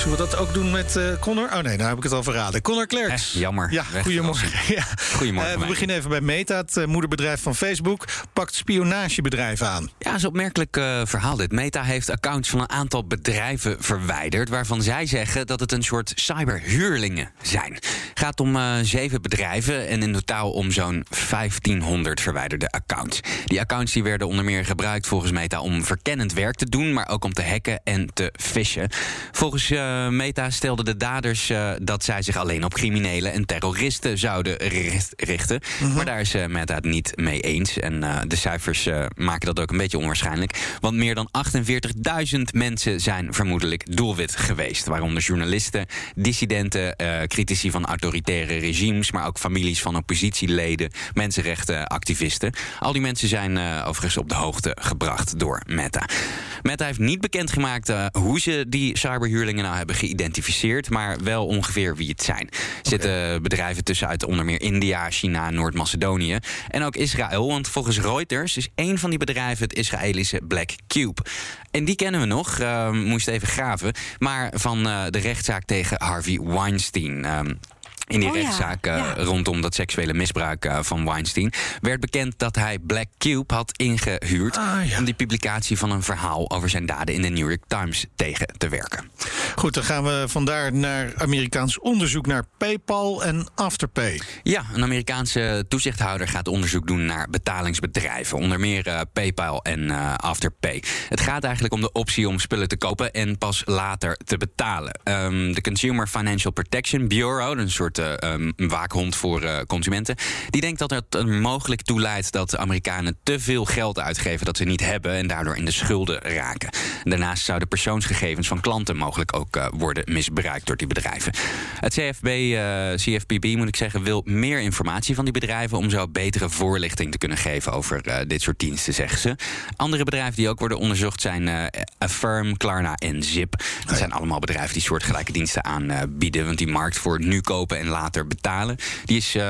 Zullen we dat ook doen met uh, Connor? Oh nee, nou heb ik het al verraden. Connor Klerks. Eh, jammer. Ja, goedemorgen. Ja. Goedemorgen. Uh, we beginnen even bij Meta, het uh, moederbedrijf van Facebook. Pakt spionagebedrijven aan. Ja, dat is een opmerkelijk verhaal dit. Meta heeft accounts van een aantal bedrijven verwijderd... waarvan zij zeggen dat het een soort cyberhuurlingen zijn. Het gaat om zeven bedrijven en in totaal om zo'n 1500 verwijderde accounts. Die accounts die werden onder meer gebruikt volgens Meta... om verkennend werk te doen, maar ook om te hacken en te fishen. Volgens uh, Meta stelden de daders uh, dat zij zich alleen op criminelen en terroristen zouden richten. -hmm. Maar daar is Meta het niet mee eens. En de cijfers maken dat ook een beetje onwaarschijnlijk. Want meer dan 48.000 mensen zijn vermoedelijk doelwit geweest. Waaronder journalisten, dissidenten, critici van autoritaire regimes, maar ook families van oppositieleden, mensenrechtenactivisten. Al die mensen zijn overigens op de hoogte gebracht door Meta. Meta heeft niet bekendgemaakt hoe ze die cyberhuurlingen nou hebben geïdentificeerd, maar wel ongeveer wie het zijn. Er zitten bedrijven tussen uit onder meer India, China, Noord-Macedonië en ook Israël. Want volgens Reuters is één van die bedrijven het Israëlische Black Cube. En die kennen we nog, uh, moest even graven, maar van uh, de rechtszaak tegen Harvey Weinstein. In die Oh, rechtszaak ja, ja. rondom dat seksuele misbruik uh, van Weinstein werd bekend dat hij Black Cube had ingehuurd Ah, ja. om die publicatie van een verhaal over zijn daden in de New York Times tegen te werken. Goed, dan gaan we vandaar naar Amerikaans onderzoek naar PayPal en Afterpay. Ja, een Amerikaanse toezichthouder gaat onderzoek doen naar betalingsbedrijven, onder meer uh, PayPal en uh, Afterpay. Het gaat eigenlijk om de optie om spullen te kopen en pas later te betalen. Um, de Consumer Financial Protection Bureau, een soort uh, um, waakhond voor uh, consumenten, die denkt dat het er mogelijk toe leidt dat Amerikanen te veel geld uitgeven dat ze niet hebben en daardoor in de schulden raken. Daarnaast zouden persoonsgegevens van klanten mogelijk ook uh, worden misbruikt door die bedrijven. Het CFB, CFPB moet ik zeggen, wil meer informatie van die bedrijven om zo betere voorlichting te kunnen geven over dit soort diensten, zeggen ze. Andere bedrijven die ook worden onderzocht zijn Affirm, Klarna en Zip. Dat zijn allemaal bedrijven die soortgelijke diensten aanbieden. Want die markt voor nu kopen en later betalen, die is uh,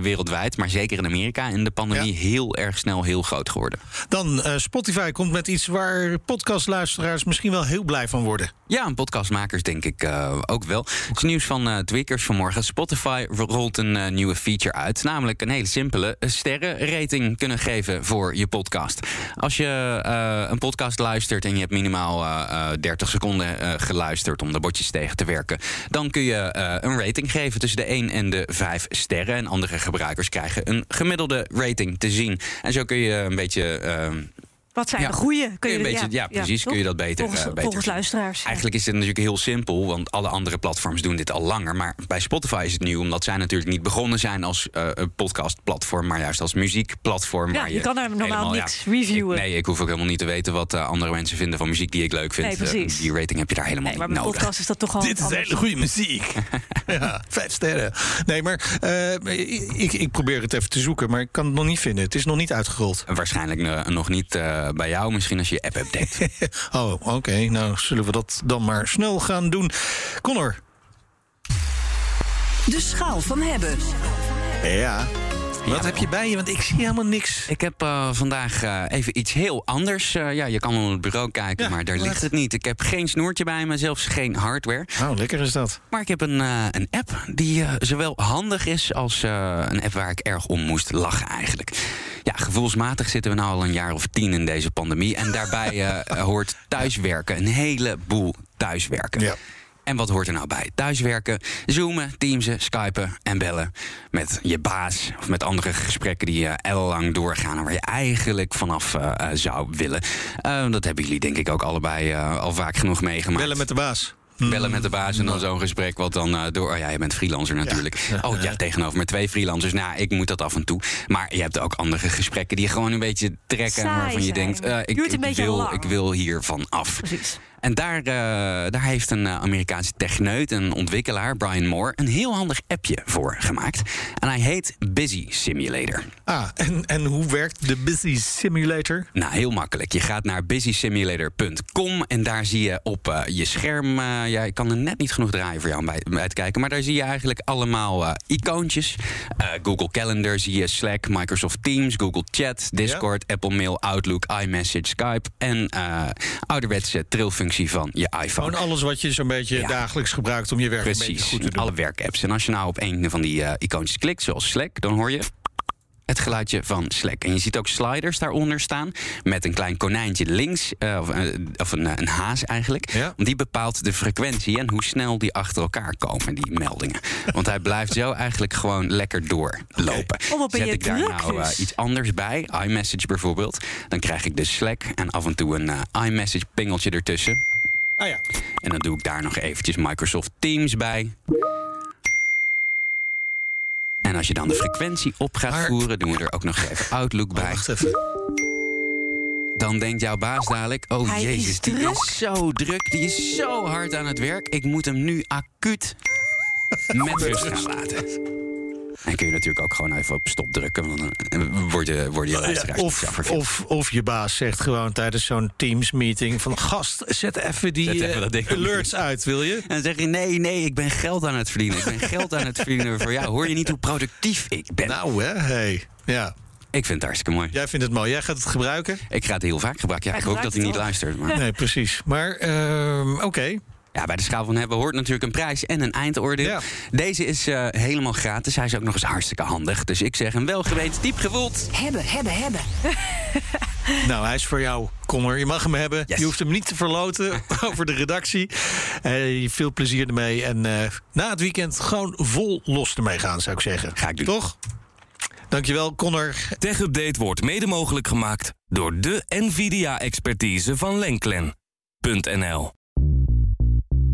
wereldwijd, maar zeker in Amerika in de pandemie ja. heel erg snel heel groot geworden. Dan uh, Spotify komt met iets waar podcastluisteraars misschien wel heel blij van worden. Ja, en podcastmakers denk ik uh, ook wel. Het is nieuws van uh, Tweakers vanmorgen. Spotify rolt een uh, nieuwe feature uit. Namelijk een hele simpele sterrenrating kunnen geven voor je podcast. Als je een podcast luistert en je hebt minimaal 30 seconden geluisterd om de botjes tegen te werken, dan kun je een rating geven tussen de 1 en de 5 sterren. En andere gebruikers krijgen een gemiddelde rating te zien. En zo kun je een beetje wat zijn ja. de goede? Kun je, een beetje, ja, ja precies. Ja, kun je dat beter, volgens, uh, beter volgens luisteraars. Eigenlijk is het natuurlijk heel simpel, want alle andere platforms doen dit al langer. Maar bij Spotify is het nieuw, omdat zij natuurlijk niet begonnen zijn als uh, een podcastplatform, maar juist als muziekplatform. Ja, waar je, je kan er normaal helemaal, niks reviewen. Ik, nee, ik hoef ook helemaal niet te weten wat uh, andere mensen vinden van muziek die ik leuk vind. Nee, precies. die rating heb je daar helemaal nee, maar niet nodig. podcast is dat toch al Dit is hele goede muziek. ja, vijf sterren. Nee, maar ik, ik probeer het even te zoeken, maar ik kan het nog niet vinden. Het is nog niet uitgerold. Waarschijnlijk nog niet bij jou, misschien als je app update. oh, oké. Okay. Nou, zullen we dat dan maar snel gaan doen. Connor. De schaal van hebben. Ja. Wat heb je bij je? Want ik zie helemaal niks. Ik heb uh, vandaag uh, even iets heel anders. Uh, ja, je kan onder het bureau kijken, Ja, maar daar wat? ligt het niet. Ik heb geen snoertje bij me, zelfs geen hardware. Nou, lekker is dat. Maar ik heb een, een app die zowel handig is als een app waar ik erg om moest lachen eigenlijk. Ja, gevoelsmatig zitten we nu al een jaar of tien in deze pandemie. En daarbij hoort thuiswerken, een heleboel thuiswerken. Ja. En wat hoort er nou bij? Thuiswerken, zoomen, teamsen, skypen en bellen met je baas of met andere gesprekken die uh, ellenlang doorgaan en waar je eigenlijk vanaf uh, uh, zou willen. Uh, dat hebben jullie denk ik ook allebei uh, al vaak genoeg meegemaakt. Bellen met de baas. Bellen met de baas en dan zo'n gesprek wat dan uh, door... Oh ja, je bent freelancer natuurlijk. Ja. Oh ja, tegenover met twee freelancers. Nou, ik moet dat af en toe. Maar je hebt ook andere gesprekken die je gewoon een beetje trekken... Saai waarvan je zijn. denkt, uh, ik, ik, wil, ik wil hiervan af. Precies. En daar, eh, daar heeft een eh, Amerikaanse techneut, een ontwikkelaar, Brian Moore, een heel handig appje voor gemaakt. En hij heet Busy Simulator. Ah, en, en hoe werkt de Busy Simulator? Nou, heel makkelijk. Je gaat naar busysimulator.com en daar zie je op eh, je scherm. ja, ik kan er net niet genoeg draaien voor jou om bij, bij te kijken. Maar daar zie je eigenlijk allemaal icoontjes. Google Calendar zie je, Slack, Microsoft Teams, Google Chat, Discord, Apple Mail, Outlook, iMessage, Skype. En ouderwetse trilfunctie van je iPhone. Gewoon alles wat je zo'n beetje Ja. dagelijks gebruikt om je werk een beetje Precies, goed te doen. alle werkapps. En als je nou op een van die eh, icoontjes klikt, zoals Slack, dan hoor je het geluidje van Slack. En je ziet ook sliders daaronder staan met een klein konijntje links, eh, of, eh, of een, eh, een haas eigenlijk. Ja. Die bepaalt de frequentie en hoe snel die achter elkaar komen, die meldingen. Want hij blijft zo eigenlijk gewoon lekker doorlopen. Oh, Zet ik daar nou dus. iets anders bij, iMessage bijvoorbeeld, dan krijg ik de Slack en af en toe een iMessage pingeltje ertussen. Ah ja. En dan doe ik daar nog eventjes Microsoft Teams bij. En als je dan de frequentie op gaat Maar- voeren, doen we er ook nog even Outlook Oh, bij. wacht even. Dan denkt jouw baas dadelijk: Oh Hij jezus, is die druk. is zo druk, die is zo hard aan het werk. Ik moet hem nu acuut met rust gaan laten. En kun je natuurlijk ook gewoon even op stop drukken, want dan eh, worden, worden je luisteraars Of, of, of je baas zegt gewoon tijdens zo'n Teams-meeting van... gast, zet even die Zet even eh, alerts uit, wil je? En dan zeg je: Nee, nee, ik ben geld aan het verdienen. Ik ben geld aan het verdienen voor jou. Hoor je niet hoe productief ik ben? Nou hè, hey. Ja, Ik vind het hartstikke mooi. jij vindt het mooi. Jij gaat het gebruiken? Ik ga het heel vaak gebruiken. Ja, Hij ik hoop dat hij niet luistert. Maar Nee, precies. Maar, ehm, oké. Ja, bij de schaal van hebben hoort natuurlijk een prijs en een eindoordeel. Ja. Deze is eh, helemaal gratis. Hij is ook nog eens hartstikke handig. Dus ik zeg een welgeweten diep gevoeld. Hebben, hebben, hebben. Nou, hij is voor jou, Connor. Je mag hem hebben. Yes. Je hoeft hem niet te verloten over de redactie. Eh, veel plezier ermee. En eh, na het weekend gewoon vol los ermee gaan, zou ik zeggen. Ga ik doen. Toch? Dankjewel, Connor. Tech Update wordt mede mogelijk gemaakt door de NVIDIA-expertise van Lenklen.nl.